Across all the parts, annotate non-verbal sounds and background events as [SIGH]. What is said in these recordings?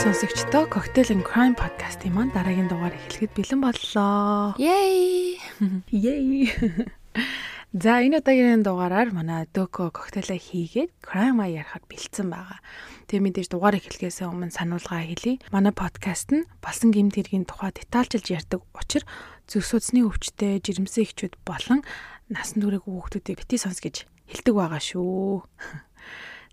сонсогчдоо Cocktail and Crime podcast-ийн маань дараагийн дугаар эхлэхэд бэлэн боллоо. Yay! [LAUGHS] Yay! [LAUGHS] За энэ удаагийн дугаараар манай Дөко коктейлээ хийгээд crime ярихад бэлдсэн байгаа. Тэгээ мэдээж дугаар эхлэхээс өмнө сануулгаа хэлье. Манай подкаст нь болсон гэмт хэргийн тухай детальчилж ярьдаг учраас зүг судасны өвчтөе, жирэмсэн эхчүүд болон насан туршиг хүүхдүүдийг бити сонс гэж хэлдэг байгаа шүү. [LAUGHS]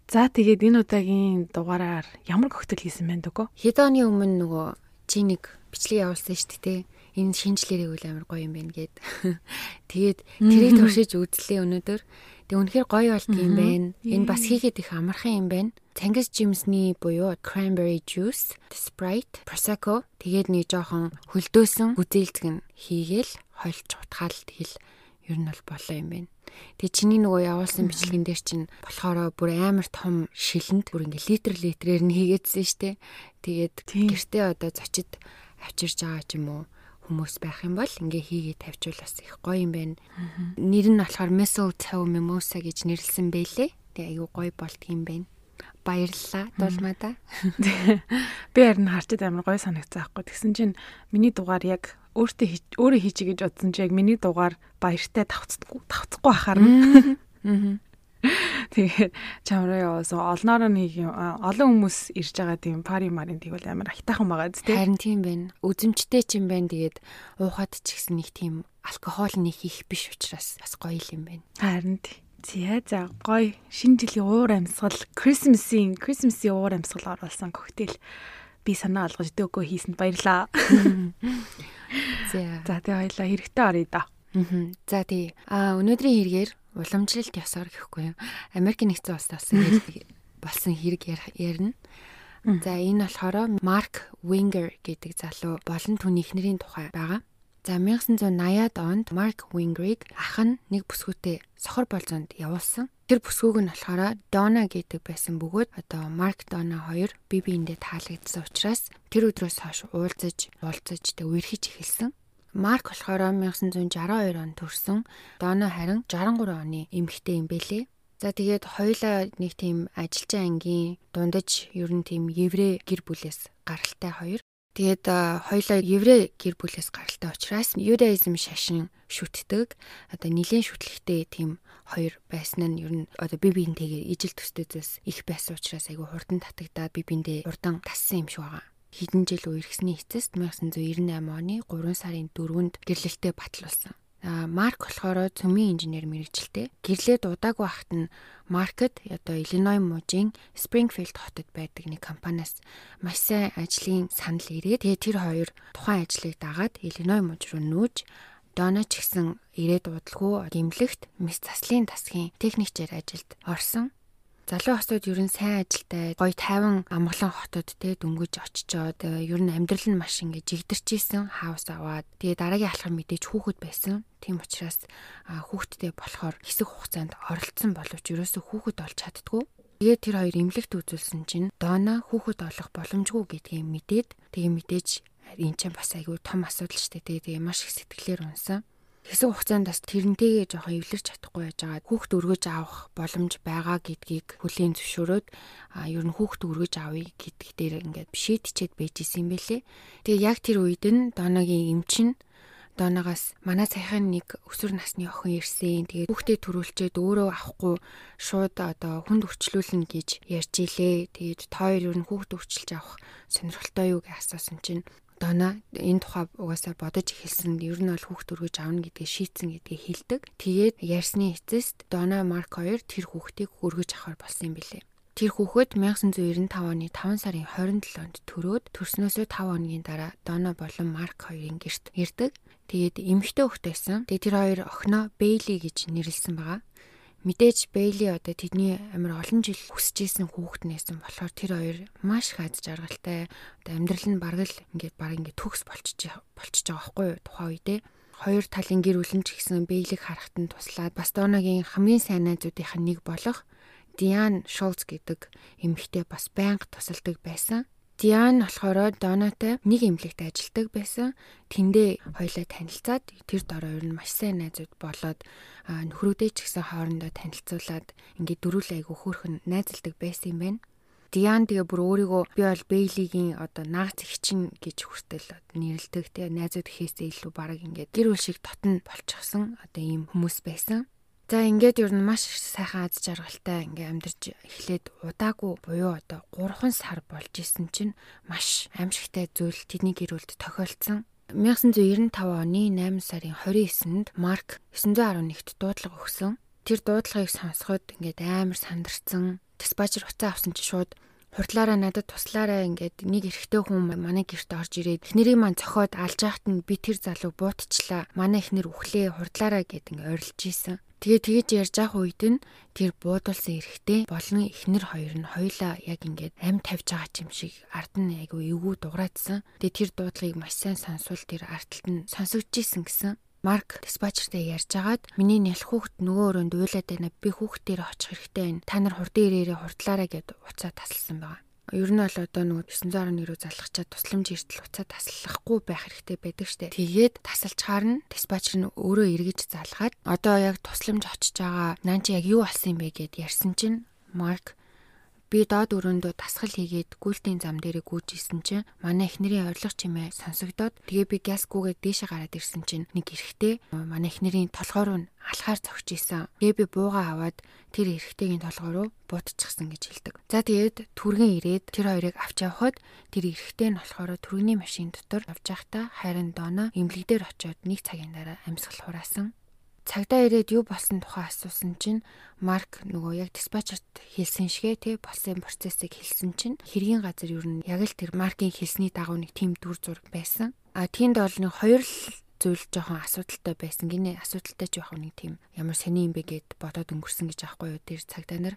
За тэгээд энэ удаагийн дугаараар ямар коктейл хийсэн бэ дөгөө? Хэд оны өмнө нөгөө чи нэг бичлэг явуулсан шүү дээ энэ шинжлэрийг үл амар гоё юм байна гэд. [LAUGHS] Тэгээд тэрийг туршиж үзлээ өнөөдөр. Тэг үнэхээр гоё болт юм байна. Энэ бас хийгээд их амархан юм байна. Цангис жимсний буюу cranberry juice, Sprite, Prosecco тэгээд нэг жоохон хөлдөөсөн гүзээлцэг нь хийгээл хойлж утгаал тэгэл ер нь бол болоо юм байна. Тэгээ чиний нөгөө явуулсан бичлэгэн дээр чинь болохоор бүр амар том шилэнд бүр ингээ литр литрээр нь хийгээдсэн штэ. Тэгээд гэртээ одоо зочид авчирж байгаа ч юм уу хүмүүс байх юм бол ингээ хийгээ тавьчвал бас их гоё юм байна. Нэр нь болохоор Mistletoe Mimosa гэж нэрлсэн байлээ. Тэгээ аюу гоё болт юм байна. Баярлалаа дулмада. Би харин харчид амар гоё санагцсан байхгүй. Тэгсэн чинь миний дугаар яг өөртөө өөрөө хийчих гэж бодсон чи яг миний дугаар баяртай тавцдаггүй тавцахгүй хахаар. Аа. [LAUGHS] Тэгээд чамраа яваасан олноор нэг олон хүмүүс ирж байгаа тийм пари марин тэгвэл амар хайтаахан байгаа зү. Харин тийм байна. Үзэмжтэй ч юм байна. Тэгээд уухад ч гэсэн нэг тийм алкогол нэг их биш учраас бас гоё юм байна. Харин тийм. За за гоё шинэ жилийн уур амьсгал Christmas-ийн Christmas-ийн уур амьсгал оруулсан коктейл би санаа олгож дөөгөө хийсэнд баярлаа. За. За тэгээ хоёлаа хэрэгтэй оръё да. Аа. За тий. А өнөөдрийн хэрэгээр уламжлалт ёсоор гэхгүй юу. Америк нэгдсэн улсаас [LAUGHS] болсон хэрэг ярина. За энэ болохоор Марк Winger гэдэг залуу болон түүний эхнэрийн тухай байгаа. За 1980-ад онд Марк Wingrig ах нь нэг бүсгүүтэй сохор болзонд явуулсан. Тэр бүсгүүг нь болохоор Дона гэдэг байсан бөгөөд одоо Марк Дона хоёр бие биендээ таалагдсан учраас тэр өдрөөс хойш уулзаж, уулзаж тэг үерхэж эхэлсэн. Марк болохоор 1962 онд төрсэн. Дона харин 63 оны эмэгтэй юм бэлээ. За тэгээд хоёулаа нэг тийм ажилчин ангийн дундаж ер нь тийм еврей гэр бүлээс гаралтай хоёр. Тэгээд хоёулаа еврей гэр бүлээс гаралтай учраас юдаизм шашин шүтдэг. Одоо нилийн шүтлэгтэй тийм хоёр байсан нь ер нь одоо би биентэйгээ ижил төстэй зүйлс их байсан учраас айгүй хурдан татагдаад би биендээ урдан тассан юм шиг байгаа хэдэн жил үерхсний эцэст 1998 оны 3 сарын 4-нд гэрлэлтэд батлуулсан. А Марк болохоор цөмийн инженер мэрэгчлээ. Гэрлээ дуудаагүй байхад нь Маркет одоо Иллиной мужийн Спрингфилд хотод байдаг нэг компаниас маш сайн ажлын санал ирээд тэгээ тэр хоёр тухайн ажлыг дагаад Иллиной муж руу нүүж Дона ч гэсэн ирээд удалгүй гимлэгт мис заслын тасгийн техникчээр ажилд орсон. Залуу хосууд ер нь сайн ажилтай, гоё тайван амгалан хотод те дөнгөж очичоод э, ер нь амьдрал нь маш ингэ жигдэрчээсэн хаус аваад тэгээ дараагийн алхам мэдээж хүүхэд байсан. Тийм учраас хүүхэдтэй болохоор хэсэг хугацаанд оролцсон боловч ерөөсөө хүүхэд олж чаддгүй. Тэгээд тэр хоёр эмнэлэгт үзүүлсэн чинь Дона хүүхэд олох боломжгүй гэдгийг мэдээд тэгээ мэдээж энэ ч бас айгүй том асуудал шүү дээ. Тэгээ маш их сэтгэлээр унсан хэсэг хугацаанд бас тэрнтэйгээ жоохон эвлэрч чадахгүй байж байгаа. Хүүхд өргөж авах боломж байгаа гэдгийг хүлийн зөвшөөрөөд а ер нь хүүхд өргөж авъя гэдг дээр ингээд шийдчихэд байж исэн юм бэлээ. Тэгээ яг тэр үед нь Доногийн эмчин Доногоос манай сайхан нэг өсвөр насны охин ирсэн. Тэгээд хүүхдээ төрүүлчээд өөрөө авахгүй шууд одоо хүнд өрчлүүлнэ гэж ярьж илээ. Тэгээд тоор ер нь хүүхд өрчилж авах сонирхолтой юу гэж асуусан чинь Дона энэ тухай угаасаа бодож эхэлсэн ер нь бол хүүхд өргөж авна гэдгийг шийдсэн гэдгийг хэлдэг. Тэгээд ярьсны эцэст Дона Марк хоёр тэр хүүхдийг өргөж авахар болсон юм билээ. Тэр хүүхэд 1995 оны 5 сарын 27-нд төрөөд төрснөөсөө 5 хоногийн дараа Дона болон Марк хоёрын гэрт ирдэг. Тэгээд эмэгтэй хүүхдтэйсэн. Тэгээд тэр хоёр охиноо Бейли гэж нэрлсэн байгаа. Мэдээж Бейли одоо тэдний амар олон жил хүсэж исэн хүүхэд нээсэн болохоор тэр хоёр маш их аз жаргалтай. Одоо амьдрал нь бараг л ингээд баг ингээд төгс болчихж болчихж байгаа байхгүй юу тухайн үедээ хоёр талын гэр бүлэн ч гэсэн Бейлиг харахад нь туслаад бас Доногийн хамгийн сайн найзуудынх нь нэг болох Диан Шулц гэдэг эмэгтэй бас байнга тусалдаг байсан. Диан болохоор Донатай нэг эмнэлэгт ажилладаг байсан. Тэндээ хоёлаа танилцаад тэр дөрөв ер нь маш сайн найзууд болоод нөхрөөдөө ч гэсэн хоорондоо танилцуулаад ингээд дөрүл айгу хөөрхөн найзалдаг байсан юм байна. Диан тэгээ бүр өөрийгөө би бол Бейлигийн одоо наац ихчин гэж хүртэл нэрлдэг тэгээ найзууд ихээсээ илүү бараг ингээд гэр бүл шиг дотн болчихсон одоо ийм хүмүүс байсан. За ингээд ер нь маш сайхан аз жаргалтай ингээ амьдарч эхлээд удаагүй буюу одоо 3 сар болж исэн чинь маш аимшигтай зүйл тэдний гэр бүлд тохиолдсон. 1995 оны 8 сарын 29-нд Марк 911-т дуудлага өгсөн. Тэр дуудлагыг сонсоход ингээд амар сандарсан. Диспатчер уцаа авсан чи шууд хурдлаараа надад туслаарай ингээд нэг эрэгтэй хүн манай гэрт орж ирээд эхнэрийг маань цохоод алж яхад нь би тэр залуу буутчлаа. Манай эхнэр үхлээ хурдлаараа гэд ингээд орилж исэн. Тэгээ тэгэж ярьж ах үед нь тэр буудулсан эрэгтэй болон эхнэр хоёр нь хоёлаа яг ингээд ам тавьж байгаа юм шиг ард нь айгу эвгүй дуграадсан. Тэгээ тэр дуудлагыг маш сайн сонсвол тэр арталт нь сонсогдчихсэн гэсэн. Марк диспатчертэй ярьж агаад миний нялх хүүхд нөгөө өрөөнд уйлаад байна. Би хүүхдээр очих хэрэгтэй байна. Та нар хурдан ирээрээ хурдлаарай гэд уцаа тасалсан байгаа. Ер нь бол одоо нөгөө 911 рүү залгачаад тусламж эртэл уцаа таслахгүй байх хэрэгтэй байдаг штэ. Тэгээд тасалж харна. Диспатчер нь өөрөө эргэж залгаад одоо яг тусламж очиж байгаа. Наа чи яг юу болсон юм бэ гэд ярьсан чинь Марк Би доод өрөөндөө тасгал хийгээд гүйлтийн зам дээрээ гүйж исэн чинь манай эхнэрийн орилго чимээ сонсогдоод тэгээ би гяскуугээ дээшээ гараад ирсэн чинь нэг эрэгтэй манай эхнэрийн толгой руу алхаар зогч исэн. Тэгээ би бууга аваад тэр эрэгтэйгийн толгой руу буутчихсан гэж хэлдэг. За тэгээд түргэн ирээд тэр хоёрыг авч явхад тэр эрэгтэй нь болохоор түргэний машин дотор явж байхдаа хайрын дооноо имлэг дээр очиод нэг цагийн дараа амьсгал хураасан цагдаа ирээд юу болсон тухай асуусан чинь Марк нөгөө яг диспатчерт хэлсэн шигэ тий болсон процессыг хэлсэн чинь хэргийн газар юу н яг л тэр Маркийн хэлсний дагуу нэг тийм дүр зураг байсан. А тиймд бол нэг хоёр л зүйл жоохон асуудалтай байсан. Гинэ асуудалтай ч жоохон нэг тийм ямар сони юм бэ гэд бодоод өнгөрсөн гэж аахгүй юу тэр цагдаа нар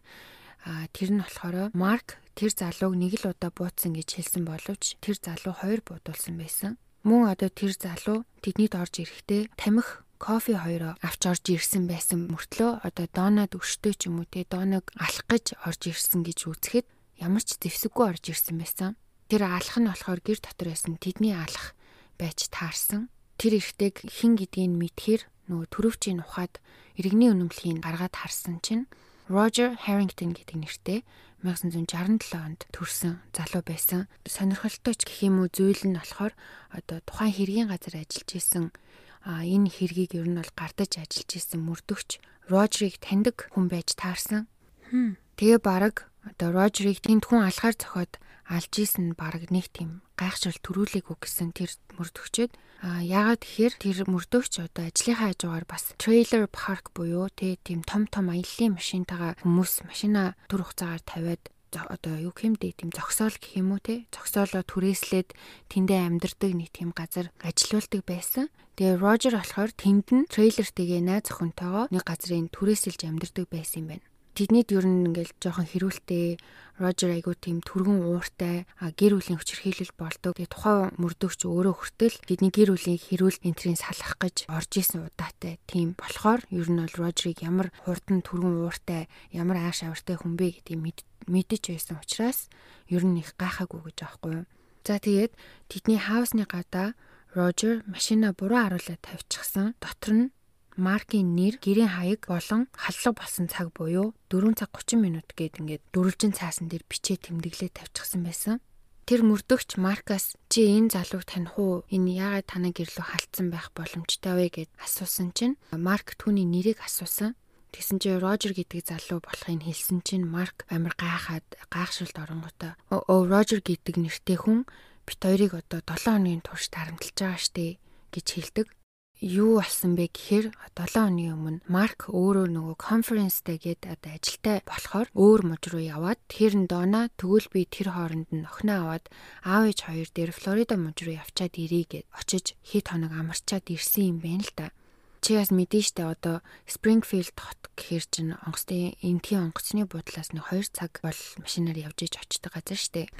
А тэр нь болохоор Марк тэр залууг нэг л удаа бууцсан гэж хэлсэн боловч тэр залуу хоёр буудулсан байсан. Мөн одоо тэр залуу тэднийд орж ирэхдээ тамхи кофе хоёроо авч орж ирсэн байсан мөртлөө одоо доонод өштэй ч юм уу те дооног алах гэж орж ирсэн гэж үзэхэд ямар ч зэвсэггүй орж ирсэн байсан. Тэр алах нь болохоор гэр дотор байсан тэдний алах байж таарсан. Тэр эртэг хин гэдгийг мэдхээр нөгөө төрөвчийн ухаад иргэний үнэмлэхийг гаргаад харсан чинь Roger Harrington гэдэг нэртэй 1967 онд төрсэн залуу байсан. Сонирхолтой ч гэх юм уу зүйл нь болохоор одоо тухайн хэргийн газар ажиллаж исэн а энэ хэргийг ер нь бол гардаж ажиллаж исэн мөрдөгч Рожерийг таньдаг хүн байж таарсан. Тэгээ баг одоо Рожерийг тэнд хүн алхаар зохиод алж исэн баг нэг тийм гайхшрал төрүүлээгүй гэсэн тэр мөрдөгчөд а яагаад тэгэхээр тэр мөрдөгч одоо ажлынхаа хажуугаар бас трейлер парк буюу тийм том том аяллаа машинтайгаа хүмүүс машина төр хугацаагаар тавиад одоо юу хэмдэ тийм зогсоол гэх юм уу те зогсоолоо түрээслээд тэндээ амьдардаг нэг тийм газар ажилуулдаг байсан. Тэгээ Рожер болохоор тэнд нь трейлертэйгээ найз охинтойгоо нэг газрын түрээсэлж амьдардаг байсан юм байна. Тэднийд ер нь ингээл жоохон хэрүүлтэй Рожер айгуу тийм түргэн ууртай гэр бүлийн хүчирхийлэл болдог. Тэгээ тухайн мөрдөгч өөрөө хүртэл тэдний гэр бүлийн хэрүүл энтрийн салах гэж орж исэн удаатай. Тийм болохоор ер нь бол Рожерыг ямар хурдан түргэн ууртай, ямар ааш авартай хүн бэ гэдгийг мэдэж байсан учраас ер нь их гайхаагүй гэж аахгүй. За тэгээд тэдний хаусны гадаа Рожер машина буруу харуулад тавьчихсан. Дотор нь маркийн нэр, гэрийн хаяг болон халлага болсон цаг буюу 4 цаг 30 минут гээд ингээд дөрвөлжин цаасан дээр бичээ тэмдэглээ тавьчихсан байсан. Тэр мөрдөгч Маркас чи энэ залууг таних уу? Энэ яагаад танаа гэрлөө халтсан байх боломжтой вэ гэд асуусан чинь Марк түүний нэрийг асуусан. Тэгсэн чи Рожер гэдэг залуу болохыг хэлсэн чинь Марк амар гайхаад гайхшилт оронготой. Оо Рожер гэдэг нэртэй хүн бит хоёрыг одоо 7 хоногийн турш тарамталж байгаа штэ гэж хэлдэг юу болсон бэ гэхээр 7 хоногийн өмнө Марк өөрөө нөгөө конференстэй гээд одоо ажилтай болохоор өөр мужи руу яваад тэр нь доона тэгвэл би тэр хооронд нь охиноо аваад аав ээж хоёр дээр Флорида мужи руу явчаад ирье гэд очиж хэд хоног амарчаад ирсэн юм байна л да. Чи бас мэдэн штэ одоо Springfield хот гэхэр чин онгоцны энтгийн онгоцны буудлаас нэг 2 цаг бол машинаар явж иж очдог газар штэ.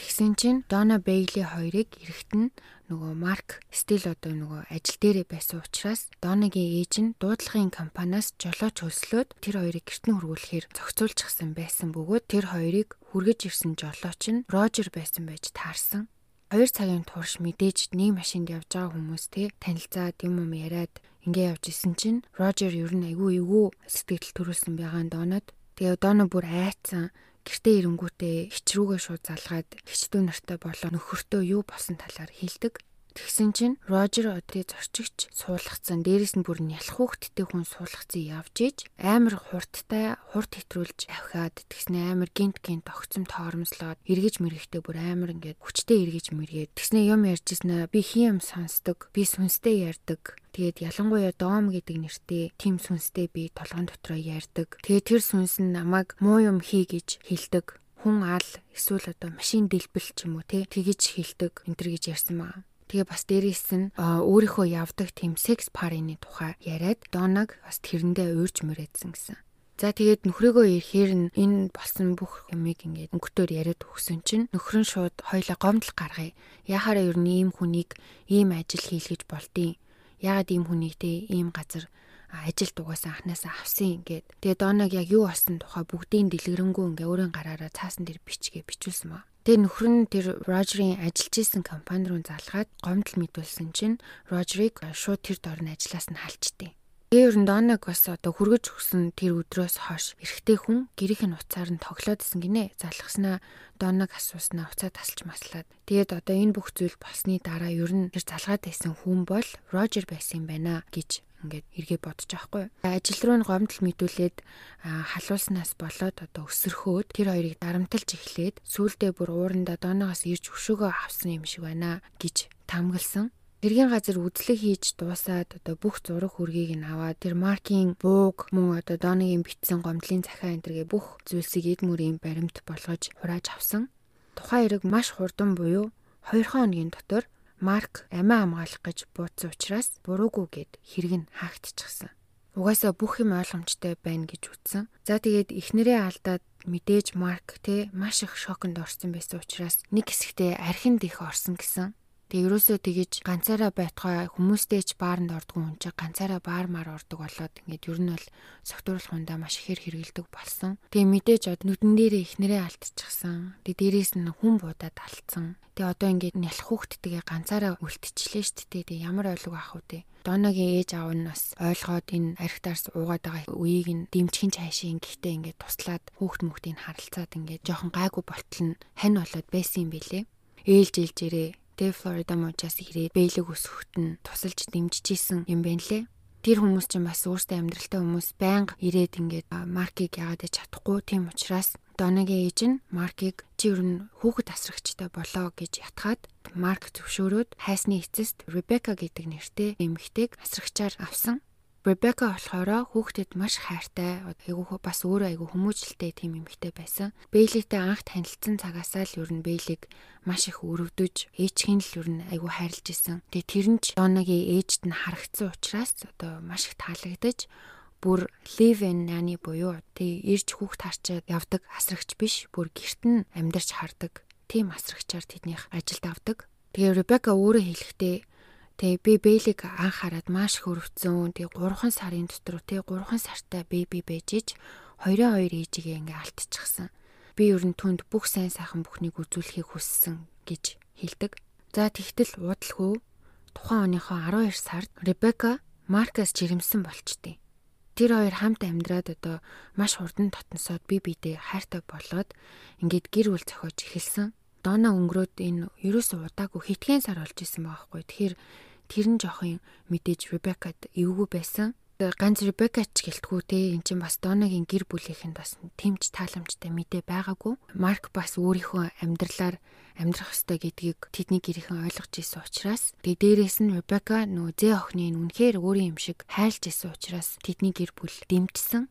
Тэгсэн чин Donna Bailey хоёрыг эрэхт нь нөгөө Марк Стил одоо нөгөө ажил дээрээ байсан учраас Донагийн ээж нь дуудлагын компаниас жолооч хөлслөөд тэр хоёрыг гэрт нь хөргүүлэхээр зохицуулчихсан байсан бөгөөд тэр хоёрыг хүргэж ирсэн жолооч нь Рожер байсан байж таарсан. 2 цагийн турш мэдээж нэг машинд явж байгаа хүмүүс те танилцаад юм юм яриад Ингээ явж исэн чинь Рожер ер нь айгүй эвгүй сэтгэл төрүүлсэн байгаа донод. Тэгээ Доно бүр айцсан гэртээ ирэнгүүтээ хичрүүгээ шууд залгаад хичдүү нартай болоо нөхөртөө юу болсон талаар хэлдэг. Тэгсэн чинь Рожер одны зорчигч суулгацсан. Дээрээс нь бүр нялх хүүхдтэй хүн суулгацсан явж иж амар хурдтай хурд хэтрүүлж авхиад тэгснэ амар гинт гинт огцом тоормслоод эргэж мэрэхтэй бүр амар ингээд хүчтэй эргэж мэргээд тэгснэ юм ярьжсэн би хин юм сонсдог. Би сүнстэй ярьдаг. Тэгээд ялангуяа доом гэдэг нэртэй тим сүнстэй би толгойн дотроо ярьдаг. Тэгээд тэр сүнс нь намайг муу юм хий гэж хэлдэг хүн ал эсвэл одоо машин дэлбэл ч юм уу те тэгэж хэлдэг энэ төр гэж ярьсан маа. Тэгээ бас дээрээс нь өөрийнхөө явдаг тийм секс парины тухай яриад Донаг бас тэрэндээ уурж мөрөөдсөн гэсэн. За тэгээд нөхрөөгөө ирэхээр нь энэ болсон бүх юмыг ингээд өнгөтөр яриад өгсөн чинь нөхөр нь шууд хоёлаа гомдол гаргая. Яхаараа ер нь ийм хүнийг ийм ажил хийлгэж болдیں۔ Яагаад ийм хүнийг те ийм газар ажилд угаасаа анханасаа авсан ингээд. Тэгээ Донаг яг юу болсон тухай бүгдийн дэлгэрэнгүй ингээ өөрийн гараараа цаасан дээр бичгээ бичүүлсэн маа. Тэгээ нөхөр нь тэр Рожерийн ажиллаж исэн компани руу залгаад гомдол мэдүүлсэн чинь Рожерийг шууд тэр ажиллаас нь халчтیں۔ Тэгээ ер нь Донаг бас одоо хүргэж өгсөн тэр өдрөөс хойш эрэгтэй хүн гэрийнх нь уцаар нь тоглоод исэн гинэ. Залгаснаа Донаг асууснаа уцаа тасалж маслаад. Тэгээд одоо энэ бүх зүйл болсны дараа ер нь тэр залгаад байсан хүн бол Рожер байсан юм байна гэж ингээд эргээ бодож байгаа хгүй. Ажил руу нь гомдол мэдүүлээд халуулснаас болоод одоо өсөрхөөд тэр хоёрыг дарамтлж эхлээд сүүлдээ бүр уурандаа доноогоос ирж өшөөгөө авсан юм шиг байна гэж тамгалсан. Тэргийн газар үзлэг хийж дуусаад одоо бүх зураг хүргийг нь аваад тэр маркийн бууг мөн одоо дооныгийн битсэн гомдлын захиа энэ төргээ бүх зүйлсийг эд мөрийн баримт болгож хурааж авсан. Тухайн хэрэг маш хурдан буюу 2 хоногийн дотор Марк амиа хамгаалах гэж буудсан учраас буруугүй гэд хэрэг нь хаагдчихсан. Угаасаа бүх юм ойлгомжтой байна гэж үтсэн. За тэгээд эхнэрээ алдаад мэдээж Марк те маш их шоконд орсон байсан учраас нэг хэсэгтээ архинд их орсон гэсэн. Тэг ерөөсөө тэгэж ганцаараа байтугай хүмүүстэй ч баарнд ордгоо хүн чинь ганцаараа баар маар ордог болоод ингээд ер нь бол согтууруулах хундаа маш ихээр хэрэгэлдэг болсон. Тэгээ мэдээж од нүдэн дээрээ ихнэрээ алдчихсан. Тэг дээрээс нь хүн буудаад алдсан. Тэг одоо ингээд нялх хүүхдтэйгээ ганцаараа үлдчихлээ шүү дээ. Тэг ямар ойлго авах вэ? Доногийн ээж аав нь бас ойлгоод энэ архитаарс уугаад байгаа үеийг нь дэмжихийн цаашаа гэхдээ ингээд туслаад хүүхд мөхтийг харалцаад ингээд жоохон гайгүй болтол нь хань болоод байсан юм билэ. Ээлж ээлжээрээ Тэ Флорида мужаас ирээд бэйлэг өсгөхт нь тусалж дэмжиж исэн юм байна лээ. Тэр хүмүүс чинь бас өөртөө амьдралтай хүмүүс байнга ирээд ингээд маркийг яагаад ч чадахгүй тийм учраас Донагийн ээж нь Маркийг чи ер нь хүүхэд асрагчтай болоо гэж ятгаад Марк зөвшөөрөөд хайсны эцэст Ребека гэдэг нэртэй эмэгтэйг асрагчаар авсан. Ребека болохоор хүүхдэд маш хайртай, айгүй бас өөрөө айгүй хүмүүжлтэй тийм эмэгтэй байсан. Бэйлигтэй анх танилцсан цагаасаа л ер нь Бэйлиг маш их өрөвдөж, ээжхийн л ер нь айгүй хайрлж исэн. Тэгээ тэр нь ч Донагийн ээжд нь харагдсан учраас одоо маш их таалагдаж бүр live in nanny буюу тэг ирж хүүхд харчаад явдаг асрагч биш бүр гэрт нь амьдарч хардаг тийм асрагчаар тэднийх ажилд авдаг. Тэгээ Ребека өөрөө хэлэхдээ Тэгээ би Бэйлиг анх хараад маш хөрөвцөн. Тэгээ 3 сарын дотор тэгээ 3 сартай беби хоёроо хоёр ээжигээ ингээ алдчихсан. Би ер нь түнд бүх сайн сайхан бүхнийг үзүүлэхийг хүссэн гэж хэлдэг. За тэгтэл уудалгүй тухайн оныхоо 12 сард Ребека Маркас жирэмсэн болчтیں۔ Тэр хоёр хамт амьдраад одоо маш хурдан дотносоод би бидээ хайртай болоод ингээд гэр бүл зохиож эхэлсэн. Дона өнгөрөөд энэ ерөөсөө удаагүй хитгэн сар болж исэн байгаа хгүй. Тэгэхээр тэр нь жоохон мэдээж Ребекад эвгүй байсан. Ганц Ребека ч гэлтгүү те эн чинь бас Донагийн гэр бүлийнхэнд бас тэмч тааламжтай мэдээ байгаагүй. Марк бас өөрийнхөө амьдралаар амьдрах ёстой гэдгийг тэдний гэрийнхэн ойлгож ирсэн учраас тэгээ дээрээс нь Ребека нөө зээ охины үнэхээр өөрийн юм шиг хайлж ирсэн учраас тэдний гэр бүл дэмжсэн.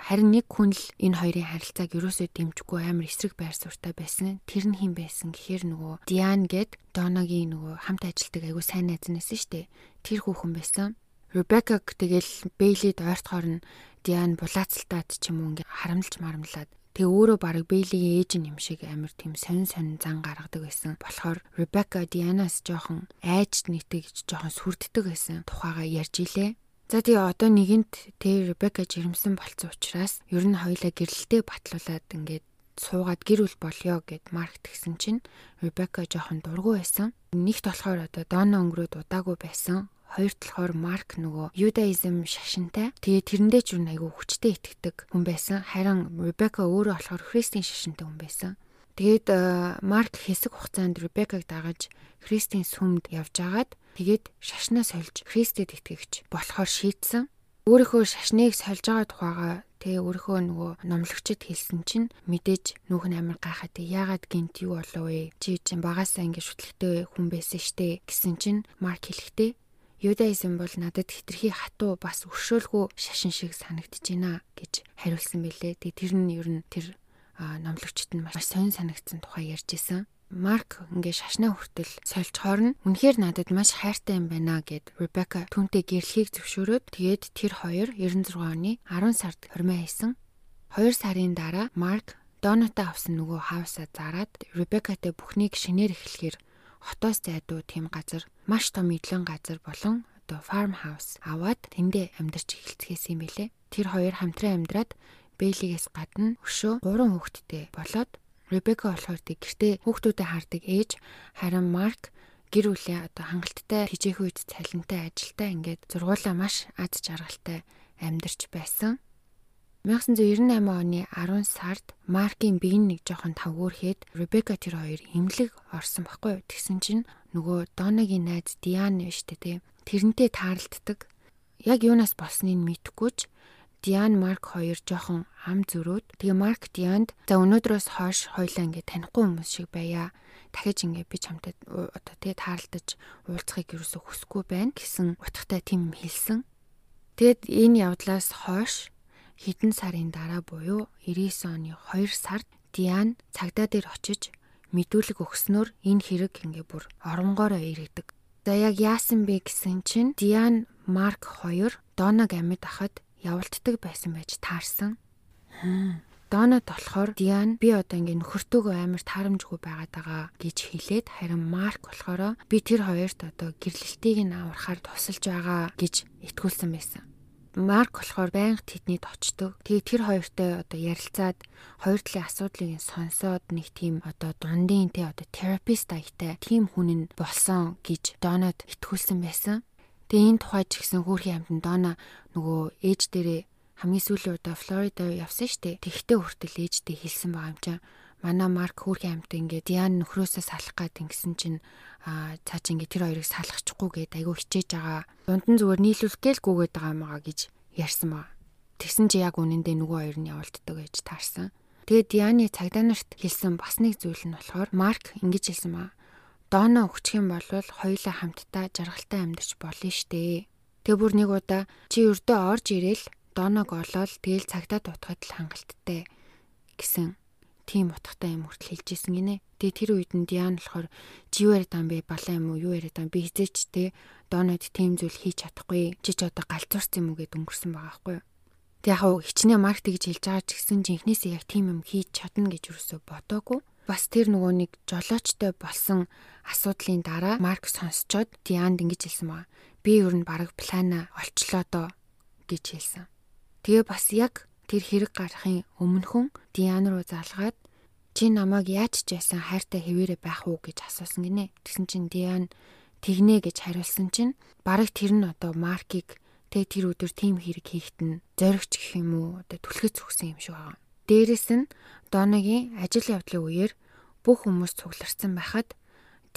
Харин нэг хүн л энэ хоёрын харилцааг ерөөсөө дэмжихгүй амар эсрэг байр суурьтай байсан. Тэр нь хэн байсан гэхээр нөгөө Диан гэд Доногийн нөгөө хамт ажилтдаг айгу сайн найз шүү дээ. Тэр хүүхэн байсан. Ребекаг тэгэл Бейлид ойртохоор нь Диан булаацалтаад ч юм уу ингээ харамлж марамлаад Тэгээ өөрөө баг Бейлигийн ээж юм шиг амар тийм сонин сонин зан гаргадаг байсан. Болохоор Ребека Дианаас жоохон айж нийтэж жоохон сүрддэг байсан. Тухайгаа ярьж илээ. За тэгээ одоо нэгэнт тэр Ребека жирэмсэн болцсон учраас ер нь хоёлаа гэрэлтэй батлуулаад ингээд суугаад гэр бүл болёо гэд Марк тэгсэн чинь Ребека жоохон дургу байсан. Нэгт болохоор одоо Дона өнгөрөөд удаагүй байсан. Хоёр талаар Марк нөгөө Юдаизм шашинтай. Тэгээ тэрэндээ ч юу айгүй хүчтэй итгэдэг хүн байсан. Харин Ребека өөрөө болохоор Христийн шашинтай хүн байсан. Тэгээд э, Марк хэсэг хугацаанд Ребекаг дагаж Христийн сүмд явж агаад тэгээд шашнаа сольж Христэд итгэгч болохоор шийдсэн. Өөрийнхөө шашныг сольж байгаа тухайга тэгээ өөрийнхөө нөгөө номлогчд хэлсэн чинь мэдээж нүүх нь амар гайхаад яагаад гинт юу болов вэ? Чи чинь багасаа ингэ шүтлэгтэй хүн байсан штэ гэсэн чинь Марк хэлэхдээ Юдаизм бол надад хитрхи хатуу бас өршөөлгүй шашин шиг санагдаж байна гэж хариулсан бэлээ. Тэгээ тэр нь ер нь тэр номлогчд нь маш сонир санагдсан тухай ярьж исэн. Марк ингээ шашнаа хүртэл сольчхоор нь үнэхээр надад маш хайртай юм байна гэд Ребека түүнтэй гэрлэхийг зөвшөөрөөд тэгээд тэр хоёр 96 оны 10 сард хормоо хийсэн. 2 сарын дараа Марк Донотой авсан нөгөө хаусаа зараад Ребекатай бүхнийг шинээр эхлэхээр хотоос зайдуу тийм газар маш том идэлэн газар болон одоо farm house аваад тэндээ амьдарч эхэлцгээс юм билэ. Тэр хоёр хамтран амьдраад Бэйлигээс гадна өшөө 3 хүүхэдтэй болоод Ребека болохоор тэг гэртээ хүүхдүүдэд хардаг ээж харин Марк гэр бүлээ одоо хангалттай тижээх үед цалинтай ажилтаа ингээд зургуулаа маш аз жаргалтай амьдарч байсан. 1998 оны 10 сард Маркийн биеийн нэг жоохон тавгуурхэд Ребека тэр хоёр эмнэлэг орсон баггүй. Тэгсэн чинь нөгөө Донагийн найз Диан штэ тий. Тэрнтэй таарлддаг. Яг юунаас болсныг мэдэхгүй ч Диан Марк хоёр жоохон ам зөрөөд тэгээ Марк Дианд за өнөөдрөөс хойш хоёлаа ингээ танихгүй хүмүүс шиг байя. Дахиж ингээ би чамтай одоо тэгээ таарлаж уулзахыг юусоо хүсэхгүй байна гэсэн утгатай тийм хэлсэн. Тэгэд энэ явдлаас хойш хэдэн сарын дараа буюу 99 оны 2 сард Диан цагдаа дээр очиж мэдүүлэг өгснөөр энэ хэрэг ингээ бүр оронгоороо иргэдэг. За яг яасан бэ гэсэн чинь Диан Марк хоёр Донаг амьд ахад явуулддаг байсан байж таарсан. Донод болохоор Диан би одоо ингээ нөхөртөөгөө амар таарамжгүй байгаад байгаа гэж хэлээд харин Марк болохоор би тэр хоёрт одоо гэрлэлтийг нь аврахаар тусалж байгаа гэж итгүүлсэн байсан. Марк болохоор байнга тэднийд очдог. Тэгээ тэр хоёртой одоо ярилцаад хоёр талын асуудлыг сонсоод нэг тийм одоо дундын те одоо терапист аятай тийм хүн нь болсон гэж Донод итгүүлсэн байсан. Тэгээ энэ тухай ч гэсэн хөөрхийн амтан Дона нөгөө ээж дээрээ хамгийн сүүлийн удаа Флорида явсан штэ. Тэгтээ хүртэл ээжтэй хэлсэн байгаа юм чинь манай Марк хөөрхийн амт ингээд Диан нөхрөөсөө салах гад ингэсэн чинь а цаа чи ингээд тэр хоёрыг салгачихгүй гээд айгүй хичээж байгаа. Дунд нь зүгээр нийлүүлэх гэлгүйгээд байгаа юмаа гэж ярьсан ба. Тэгсэн чи яг үнэндээ нөгөө хоёр нь явуулддаг гэж таарсан. Тэгээд Дианы цагдаа нарт хэлсэн бас нэг зүйл нь болохоор Марк ингэж хэлсэн ба. Дона өгчих юм бол хоёулаа хамтдаа жаргалтай амьдарч болно штэ. Тэг бүр нэг удаа чи өрдөө орж ирээл Доног олоод тэгэл цагтаа дутахад л хангалттай гэсэн тийм утгатай юм хүртэл хэлж исэн гинэ. Тэгээ тэр үед нь Диан болохоор чи юу яриад байгаа юм бэ? Балаа юм уу? Юу яриад байгаа юм? Би хизээч те Донод тийм зүйл хийж чадахгүй. Чи ч одоо галзуурсан юм уу гэд өнгөрсөн байгаа байхгүй юу? Тэг яг хичнээн маркет гэж хэлж байгаа ч гэсэн жинхнээсээ яг тийм юм хийж чадна гэж юусоо бодоогүй. Бас тэр нөгөө нэг жолоочтой болсон асуудлын дараа Марк сонсцоод Дианд ингэж хэлсэн байгаа. Би ер нь бараг плана олчлоо доо гэж хэлсэн. Тэгээ бас яг тэр хэрэг гарахын өмнөхөн Диан руу залгаад чи намайг яаж ч байсан хайртай хэвээрээ байх уу гэж асуусан гинэ. Тэгсэн чинь Диан тэгнэ гэж хариулсан чинь бараг тэр нь одоо Маркийг тэг тэр өдөр тийм хэрэг хийхэд нь зоригч гэх юм уу одоо түлхэц өгсөн юм шиг байгаа. Дээрэс нь Доногийн ажил явдлын үеэр бүх хүмүүс цугларсан байхад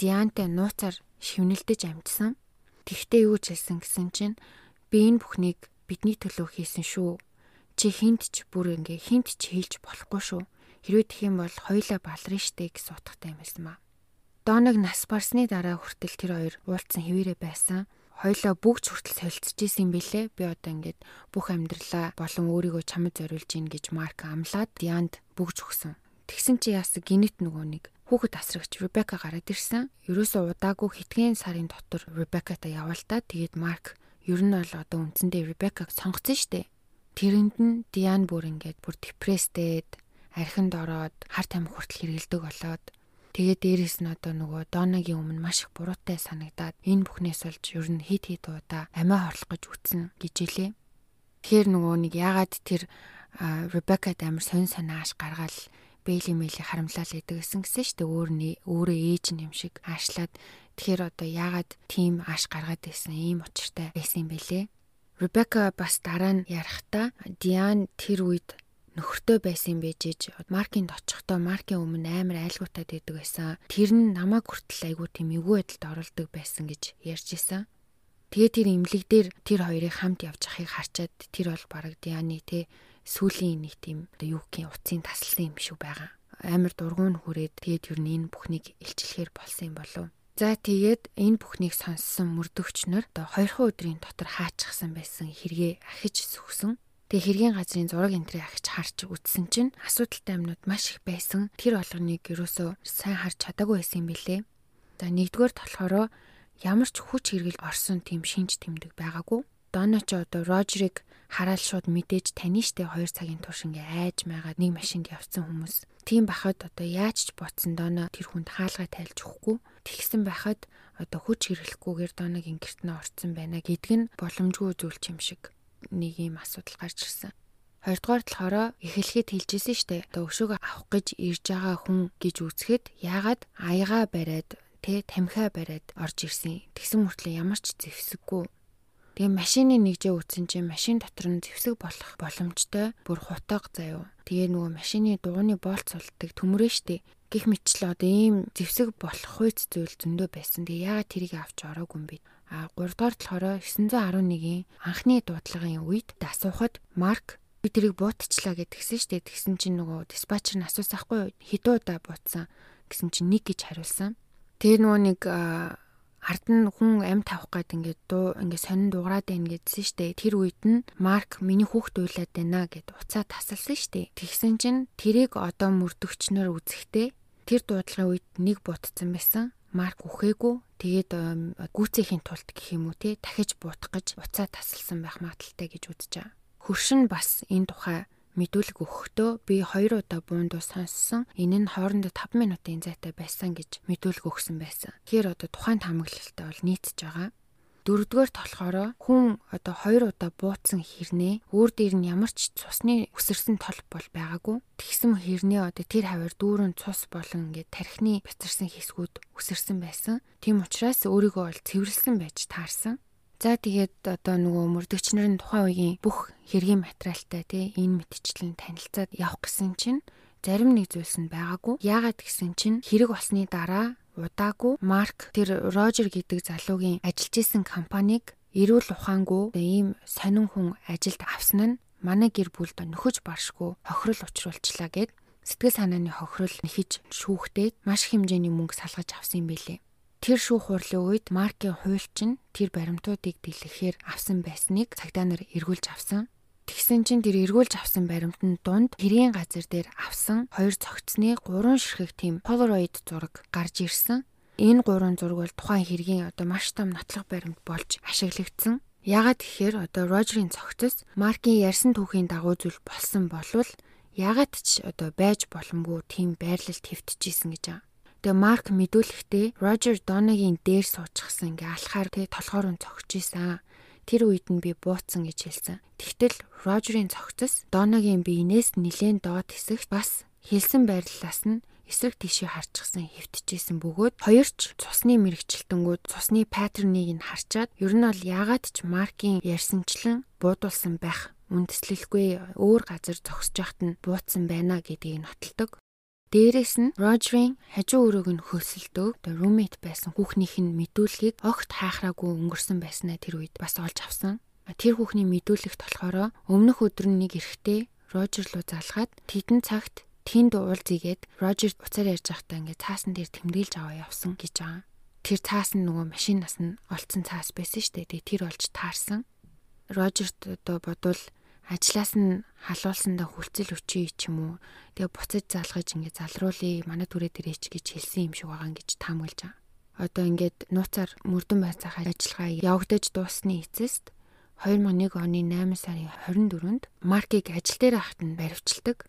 Диантай нууцаар шивнэлдэж амжсан. Тэгтээ юу ч хэлсэн гэсэн чинь би энэ бүхнийг бидний төлөө хийсэн шүү чи хинт ч бүр ингээ хинт ч хэлж болохгүй шүү. Хэрвээ тэх юм бол хоёлаа баларна штэ гэсэн утгатай юм байсан ба. Доног нас барсны дараа хүртэл тэр хоёр уулцсан хэвээрээ байсан. Хоёлаа бүгд хүртэл солилцож исэн бэлээ. Би одоо ингээд бүх амьдралаа болон өөрийгөө чамд зориулж гин гэж Марк амлаад Дианд бүгж өгсөн. Тэгсэн чи яас гинэт нөгөө нэг хүүхэд асрагч Ребека гараад ирсэн. Ерөөсөө удаагүй хэдхэн сарын дотор Ребекатай яваалтаа тэгээд Марк ер нь бол одоо үндсэндээ Ребекаг сонгоцсон штэ. Тэрэнд нь Диан бүр ингээд бүр депресстэд архинд ороод хар тамхи хүртэл хэргэлдэг болоод тэгээд дээрэс нь одоо нөгөө Донагийн өмнө маш их буруутай санагдаад энэ бүхнээс болж ер нь хит хит удаа амиа хорлох гэж үтсэн гэж илээ. Тэгэхээр нөгөө нэг яагаад тэр Ребекад амар сонь сониаш гаргаал Бэйли мэйли харамлал идэг гэсэн гэсэн штэ өөр нь өөрөө ээж нь юм шиг аашлаад тэгэхээр одоо яагаад тийм ааш гаргаад байсан ийм учиртай байсан юм бэлээ. Ребека бас дараа нь ярахтаа Диан тэр үед нөхөртөө байсан байжээж маркинд очихдоо маркийн өмнө амар айлгуутаад идэг байсан. Тэр нь намайг хүртэл айгуу тийм эвгүй байдалд оролдог байсан гэж ярьж исэн. Тэгээ тэр имлэг дээр тэр хоёрыг хамт явж ахыг харчаад тэр бол бараг Дианы те сүлийн нэг тийм юу гэх юм утсын тасалсан юм шиг байгаа. Амар дургуун хүрээд тэгээд юу энэ бүхнийг илчлэхээр болсон юм болов. За тэгээд энэ бүхнийг сонссон мөрдөгчнөр одоо 2 өдрийн дотор хаачихсан байсан хэрэгээ ахиж сүгсэн. Тэгээ хэргийн газрын зураг энтрийг ахиж харж үзсэн чинь асуудалтай юмнууд маш их байсан. Тэр болгоныг юусоо сайн харж чадаагүй байсан юм билэ. За нэгдүгээр болохоор ямар ч хүч хэргэл орсон тийм шинж тэмдэг байгаагүй. Дона ч одоо Рожерыг хараад шууд мэдээж таны штэ 2 цагийн турш ингээ айж майгаад нэг машинд явцсан хүмүүс. Тийм бахад одоо яаж ч ботсон Дона тэр хүнд хаалгаа тайлж өгөхгүй. Тэгсэн байхад одоо хүч хэрэглэхгүйгээр Доног ингэрт нь орцсон байна гэдг нь боломжгүй зүйл юм шиг нэг юм асуудал гарч ирсэн. Хоёрдугаар талаараа эхлэхэд хэлжсэн штэ. Одоо өшөөг авах гэж ирж байгаа хүн гэж үзэхэд яагаад аяга бариад тэ тамхиа бариад орж ирсэн. Тэгсэн мөртлөө ямар ч зэвсэггүй. Тэгээ машины нэгжээ үтсэн чинь машин дотор нь зэвсэг болох боломжтой бүр хутаг заяо. Тэгээ нөгөө машины дууны болц сулдаг төмөрөө штэ. Гэх мэтлээ одоо ийм зэвсэг болох хүйц зүйл зөндөө байсан. Тэгээ яагаад тэрийг авч ороагүй юм бэ? А 3 дугаар болохоор 911-ийн анхны дуудлагын үед асуухад Марк би тэрийг буутчлаа гэдгсэн штэ. Тэгсэн чинь нөгөө диспатчер нь асуусахгүй хэдэн удаа буутсан гэсэн чинь нэг гэж хариулсан. Тэгээ нөгөө нэг ард нь хүн амь тавих гээд ингээд дуу ингээд сонин дуурайд байна гэдсэн штэ. Тэр үед нь Марк миний хүүхд уйлаад байна гэд уцаа тасалсан штэ. Тэгсэн чинь тэрийг одоо мөрдөгчнөр үзэхдээ тэр дуудлагын үед нэг бутцсан байсан. Марк үхээгүй. Тэгээд гүцээхийн тулд гэх юм уу те дахиж буутах гэж уцаа тасалсан байх магадaltaй гэж үзэж байгаа. Хөршин бас энэ тухай мэдүүлэг өгөхдөө би 2 удаа буундуу сонссон. Энэ нь хоорондоо 5 минутын зайтай байсан гэж мэдүүлэг өгсөн байсан. Тэгэхээр одоо тухайн таамаглалтай бол нийцж байгаа. Дөрөвдүгээр болохоор хүн одоо 2 удаа бууцсан хэрнээ өөр дээр нь ямар ч цусны үсэрсэн тол бол байгаагүй. Тэгсэн хэрнээ одоо тэр хавар дүүрэн цус болон ингээд тархины бяцарсан хэсгүүд үсэрсэн байсан. Тийм учраас өөрийгөө бол цэвэрлсэн байж таарсан. За тэгээд одоо нөгөө мөрдөгчнөр нь тухайн үеийн бүх хэргийн материалтай тий энэ мэтчлэн танилцаад явах гэсэн чинь зарим нэг зүйлс нь байгаагүй. Яагаад гэсэн чинь хэрэг болсны дараа удаагүй Марк тэр Рожер гэдэг залуугийн ажиллаж исэн компанийг эрүүл ухаангүй ийм сонин хүн ажилд авсан нь манай гэр бүлд нөхөж баршгүй хохирол учруулчлаа гэд сэтгэл санааны хохирол нэхэж шүүхтээд маш хэмжээний мөнгө салгаж авсан юм билээ. Тэр шүүх хурлын үед Маркийн хуульчин тэр баримтуудыг дэлгэхээр авсан байсныг цагдаа нар эргүүлж авсан. Тэгсэн чинь тэр эргүүлж авсан баримтанд дунд хэргийн газар дээр авсан хоёр цогцны гурван ширхэг тийм Polaroid зураг гарч ирсэн. Энэ гурван зураг бол тухайн хэргийн одоо маш том нотлох баримт болж ашиглагдсан. Яагаад гэхээр одоо Рожерийн цогцос Маркийн ярьсан түүхийн дагуу зүйл болсон болвол яагаад ч одоо байж боломгүй тийм байрлал твтчихсэн гэж байгаа. Тэгээ Марк мэдүүлэхдээ Рожер Донагийн дээр суучихсан ингээ алхаар тэг толгоор нь цогч исэн. Тэр үед нь би бууцсан гэж хэлсэн. Тэгтэл Рожерийн цогцос Донагийн биенээс нилээн доод хэсэгт бас хэлсэн байрлалаас нь эсрэг тийшээ харчихсан хэвтчихсэн бөгөөд хоёр ч цусны мэрэгчлэлтэнгүүд цусны паттерныг нь харчаад ер нь бол яагаад ч Маркийн ярьсанчлан буудуулсан байх үндэслэлгүй өөр газар зогсож яхад нь бууцсан байна гэдгийг нотолдог. Дээрээс нь Рожерийн хажуу өрөөг нь хөлсөлдөг roommate байсан хүүхнийх нь мэдүүлгийг огт хаахраагүй өнгөрсөн байснаа тэр үед бас олж авсан. Тэр хүүхний мэдүүлэгт болохоор өмнөх өдөр нэг эрэгтэй Рожер руу залгаад тэдэн цагт тэнд уулзъягээд Рожер уцаар ярьж байхдаа ингээд цаасан дээр тэмдэглэж аваа явсан гэж байгаа. Тэр цаас нь нөгөө машинаас нь олцсон цаас байсан шүү дээ. Тэр олж таарсан. Рожерт одоо бодвол ажлаас нь халуулсандаа хүлцэл өчий ч юм уу тэгээ буцаж залгаж ингээд залруулъя манай түрээ дээрээч гэж хэлсэн юм шиг байгаа гэж таамаглаж байгаа. Одоо ингээд нууцаар мөрдөн байцаахаа ажиллагаа явагдаж дуусны эцэст 2001 оны 8 сарын 24-нд Маркийг ажил дээр ахт нь баривчилдаг.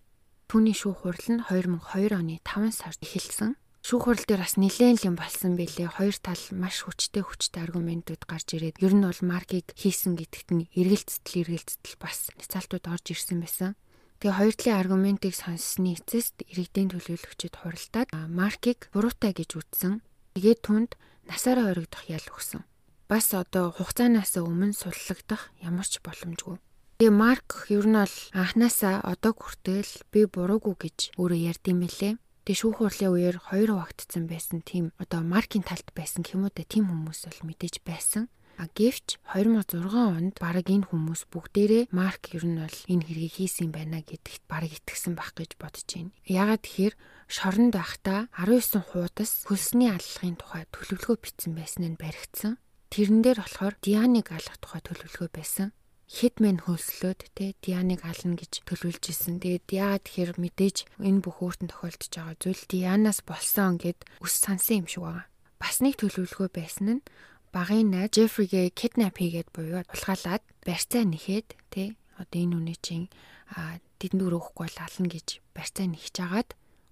Түүний шүүх хурал нь 2002 оны 5 сард эхэлсэн. Шүүх хурал дээр бас нэлээд юм болсон билээ. Хоёр тал маш хүчтэй хүчтэй аргументууд гарч ирээд ер нь бол маркийг хийсэн гэдэгт нь эргэлцэл эргэлцэл бас няцаалтууд орж ирсэн байсан. Тэгээ хоёр талын аргументыг сонссны эцэст иргэдийн төлөөлөгчид хуралдаад Маркийг буруутай гэж үзсэн. Тэгээд түнд насаараа орогдох ял өгсөн. Бас одоо хугацаанаас өмнө суллагдах ямар ч боломжгүй. Тэгээ Марк ер нь бол анханасаа одоо хүртэл би буруугүй гэж өөрөө ярьд юм лээ. Тэгээ шүүх хурлын үеэр хоёр хуваагдсан байсан тийм одоо маркийн талд байсан юм уу да тийм хүмүүс бол мэдээж байсан. А гэвч 2006 онд баг энэ хүмүүс бүгдээрээ марк ер нь бол энэ хэргийг хийсэн байна гэдэгт баг итгэсэн байх гэж бодож байна. Ягаад тэгэхээр шоронд байхдаа 19 хуудас хөлсний аллахын тухай төлөвлөгөө бичсэн байсан нь баригдсан. Тэрэн дээр болохоор Дианыг алах тухай төлөвлөгөө байсан хитмен хөлслөөд те Дианыг ална гэж төлөвлөж исэн. Тэгээд яагаад тэгэхээр мэдээж энэ бүх өөртөө тохиолдож байгаа зүйл Дианаас болсон гэд үс сансан юм шиг байгаа. Бас нэг төлөвлөгөө байсан нь багын найз Джеффригээ киднап хийгээд буюу улгаалаад барьцаа нэхэд те одоо энэ үнэ чинь тэдэнд өрөөхгүй бол ална гэж барьцаа нэгж агаад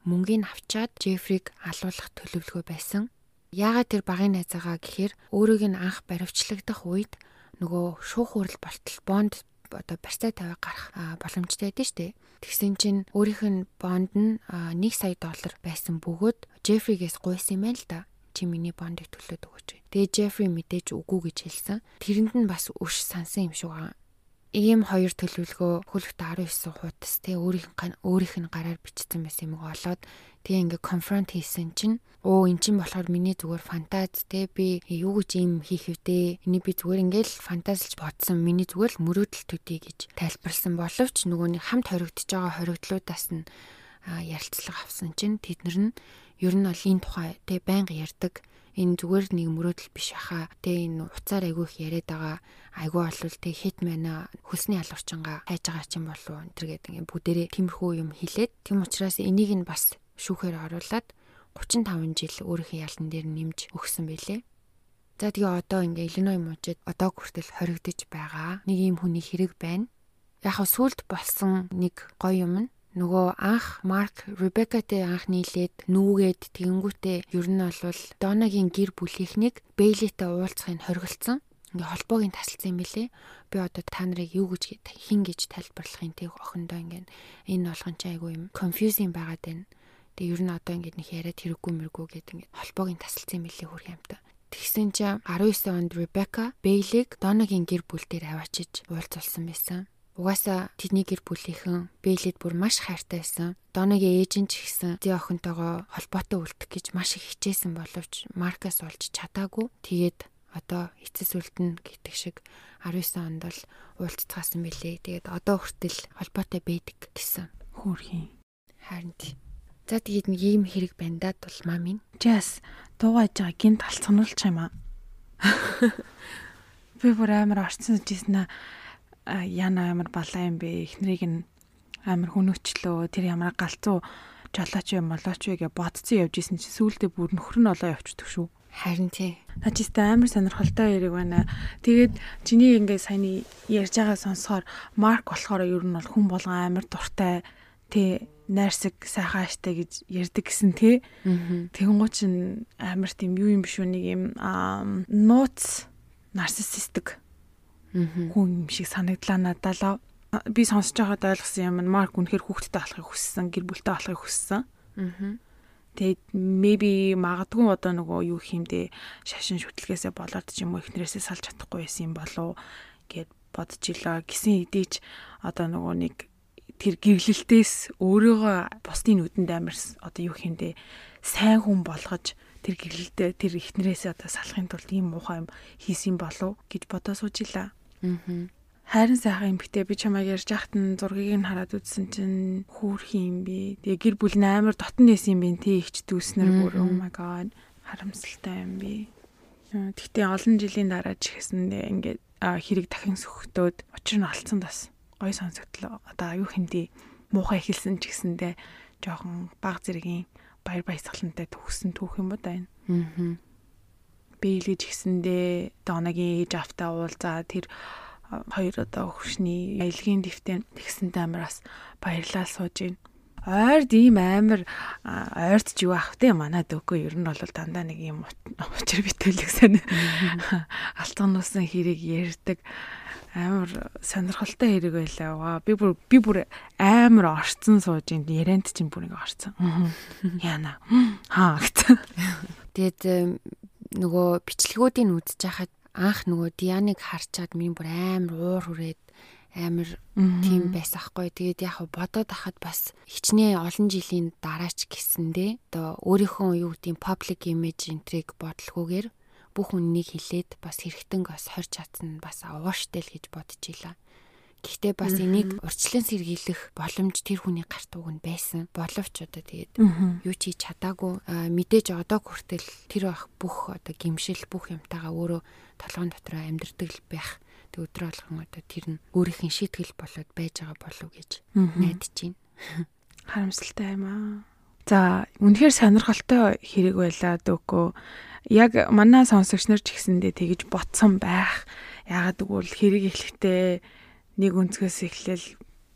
мөнгөний авчаад Джеффриг алуулах төлөвлөгөө байсан. Яагаад тэр багын найзаагаа гэхээр өөрийг нь анх баривчлагдах үед нөгөө шуух хурал болтол бонд одоо барьцаа тавиа гарах боломжтой байдэн штэ. Тэгсэн чинь өөрийнх нь бонд нь 1 сая доллар байсан бөгөөд Джефригээс гуйсан юм байна л да. Чи миний бондыг төлөөд өгөөч. Тэгээ Джеффри мэдээж үгүй гэж хэлсэн. Тэрэнд нь бас өш сансан юм шиг байгаа ийм хоёр төлөвлөгөө хөлөгт 19 хуудас тий өөрийнх нь өөрийнх нь гараар бичсэн байсан юм олоод тий ингээ конфронт хийсэн чинь оо эн чинь болохоор миний зүгээр фантаз тий би юу гэж ийм хийх вдэ энийг би зүгээр ингээл фантазлж бодсон миний зүгээр л мөрөөдөл төдий гэж тайлбарлсан боловч нөгөө нэг хамт хоригдож байгаа хоригдлуудаас нь ярилцлага авсан чинь тэднэр нь ер нь бол энэ тухай тий байнга ярьдаг энэ зүгээр нэг мөрөөдөл биш хаа. Тэ энэ уцаар айгүй их яриад байгаа. Айгүй болвол тэг хит мэнэ хөлсний алуурчингаа хайж байгаа ч юм болов энэ төр гэдэг юм бүгдээрээ тиймэрхүү юм хэлээд тийм учраас энийг нь бас шүүхээр оруулаад 35 жил өөрийнхөө ялан дээр нэмж өгсөн байлээ. За тэгээ одоо ингээ Иллиной мужид одоо хүртэл хоригдож байгаа. Нэг юм хүний хэрэг байна. Яг сүлд болсон нэг гоё юм нь нөгөө анх Марк Ребекатэй анх нийлээд нүүгээд тэгэнгүүтээ ер нь бол Донагийн гэр бүлийнхнийг Бейлитэй уулзахыг хориглолцсон. Ингээ холбоог нь тасалсан юм билэ. Би одоо та нарыг юу гэж хин гэж тайлбарлахын тэг охиндоо ингээ энэ болгон чи айгүй юм confusing байгаад байна. Тэг ер нь одоо ингээ нэг яриад хэрэггүй мэргүй гэдэг ингээ холбоог нь тасалсан юм билэ хөрх юмтай. Тэгсэн чинь 19 онд Ребека Бейлиг Донагийн гэр бүл дээр аваачиж уулзулсан байсан. Угаасаа тэдний гэр бүлийнхэн Бэлэд бүр маш хайртай байсан. Доногийн ээж нь ч ихсэн зэ охинтойгоо холбоотой үлдэх гэж маш их хичээсэн боловч Маркас олж чадаагүй. Тэгээд одоо эцэс үлдэн гэдэг шиг 19 онд л уулзцаасан билээ. Тэгээд одоо хүртэл холбоотой байдаг гэсэн. Хөөрхийн. Харин тий. За тэгээд нэг ийм хэрэг байна да тулмаа минь. Жас дуугаж байгаа гинт алцгануулчих юм аа. [LAUGHS] Би бүр амар орцсон жисэн аа яна амар балаа юм бэ эхнэрийг нь амар хүнөөчлөө тэр ямар галзуу жолооч юм болооч вэ гэж бодцсон явж исэн чи сүүлдээ бүр нөхөр нь олоо явчихдаг шүү. Харин тий. Начистай амар сонирхолтой яриг байна. Тэгээд чиний ингээ саяны ярьж байгаа сонсохоор Марк болохоор ер нь бол хүн болгон амар дуртай тий найрсаг сайхан аштай гэж ярьдаг гэсэн тий. Тэгэнгუთ чин амар тийм юу юм биш үү нэг юм нууц нарциссистик хүн юм шиг санагдлаа надад би сонсож байгаад ойлгосон юм Марк үнэхээр хүүхдтэй болохыг хүссэн, гэр бүлтэй болохыг хүссэн. Аа. Тэгээд maybe магадгүй одоо нөгөө юу хиймдээ шашин шүтлгээсээ болоод ч юм уу ихнэрээсээ салж чадахгүй байсан юм болов гэд бодож илаа. Гисэн хэдийч одоо нөгөө нэг тэр гэрлэлтээс өөрийгөө бусдын нүдэнд амарс одоо юу хиймдээ сайн хүн болгож тэр гэрлэлтээ тэр ихнэрээсээ одоо салахын тулд ийм муухай юм хийсэн болов гэж бодож суужилаа. Аа. Хайрын сайхан эмгтэй би чамайг ярьж яхад нь зургийг нь хараад үзсэн чинь хүүрх юм би. Тэгээ гэр бүл нь амар дотн дэсэн юм би тий ихч дүүснэр бүр oh my god харамсалтай юм би. Тэгтээ олон жилийн дараа ч ихсэн ингээд хэрэг дахин сөхтөөд учир нь алдсан бас гой сонсогдлоо. Одоо аюу хинди муухай эхэлсэн ч гэсэндээ жоохон баг зэргийн баяр баясгалантай төгссөн түүх юм да энэ. Аа бэлгэж гисэндээ Донагийн ээж автаа уулзаа тэр хоёр одоо хөршний аялгийн дэвтэн тэгсэнтэй амраас баярлал сууж гин. ойрд ийм амар ойрд ч юу ах вэ манай дөгөө ер нь бол дандаа нэг юм учир битүүлэг сэн алтгануусан хэрэг ярьдаг амар сонирхолтой хэрэг байлаа. Би бүр би бүр амар орцсон сууж ин ярианд чинь бүр ингээ орцсон. Яна. Хаа гэсэн. Тэгээд нөгөө бичлэгүүдийг үзэж хахад анх нөгөө Дианыг харчаад минь бүр амар уур хүрээд амар тийм байсаахгүй. Тэгээд яг бодоод ахад бас хичнээн олон жилийн дараач гисэндээ одоо өөрийнхөө юу гэдэг public image энтриг бодлохгүйгээр бүх үннийг хилээд бас хэрэгтэн бас хорж чадсан бас ууштай л гэж бодож илаа. Гэхдээ бас энийг урьдчилан сэргийлэх боломж тэр хүний гарт уг нь байсан. Боловч одоо тэгээд юу ч хийж чадаагүй мэдээж одоо хүртэл тэр байх бүх одоо гимшил бүх юмтайгаа өөрөө толгойн дотроо амьдрдаг байх Тэг өдрө болгон одоо тэр нь өөрийнх нь шийтгэл болоод байж байгаа болов гэж найдаж байна. [LAUGHS] Харамсалтай юм аа. За үнэхээр сонирхолтой хэрэг байлаа дөөкөө. Яг манай сонсогч нар ч гэсэндээ тэгж ботсон байх. Яагаад гэвэл хэрэг эхлэхдээ нэг өнцгөөс эхлээл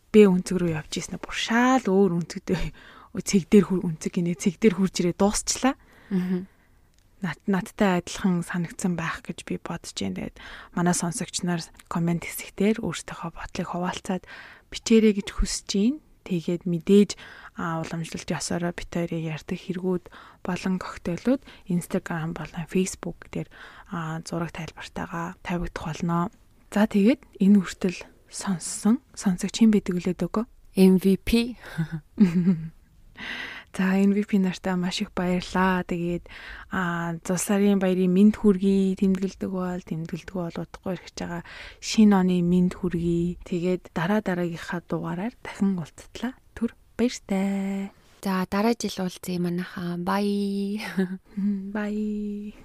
Б өнцөг рүү явж ийснэ бүр шаал өөр өнцгтэй [LAUGHS] цэг дээр хүр өнцөг гинэ цэг дээр хурж ирээ дуусчлаа. Аа над надтай адилхан санагдсан байх гэж би бодож байна. Тэгээд манай сонсогч нар комент хэсэгтэр өөрсдийнхөө бодлыг хуваалцаад бичээрэй гэж хүсэж байна. Тэгээд мэдээж уламжлалт ёсороо бит хоёрыг ярьдаг хэрэгүүд болон коктейлүүд Instagram болон Facebook дээр зураг тайлбартайгаа тавигдах болно. За тэгээд энэ хүртэл сонссон сонсогч хэн бидэг үлээд өгөө? MVP [LAUGHS] За MVP нартаа маш их баярлаа. Тэгээд а зул сарын баярын мэд хүргэе тэмдэглэдэг бол тэмдэглэдэг бол удахгүй ирэх байгаа шинэ оны мэд хүргэе. Тэгээд дараа дараагийнхаа дугаараар дахин уулзтлаа. Түр баяртай. За дараа жил уулзъя манайхаа. Бай. [LAUGHS] Бай.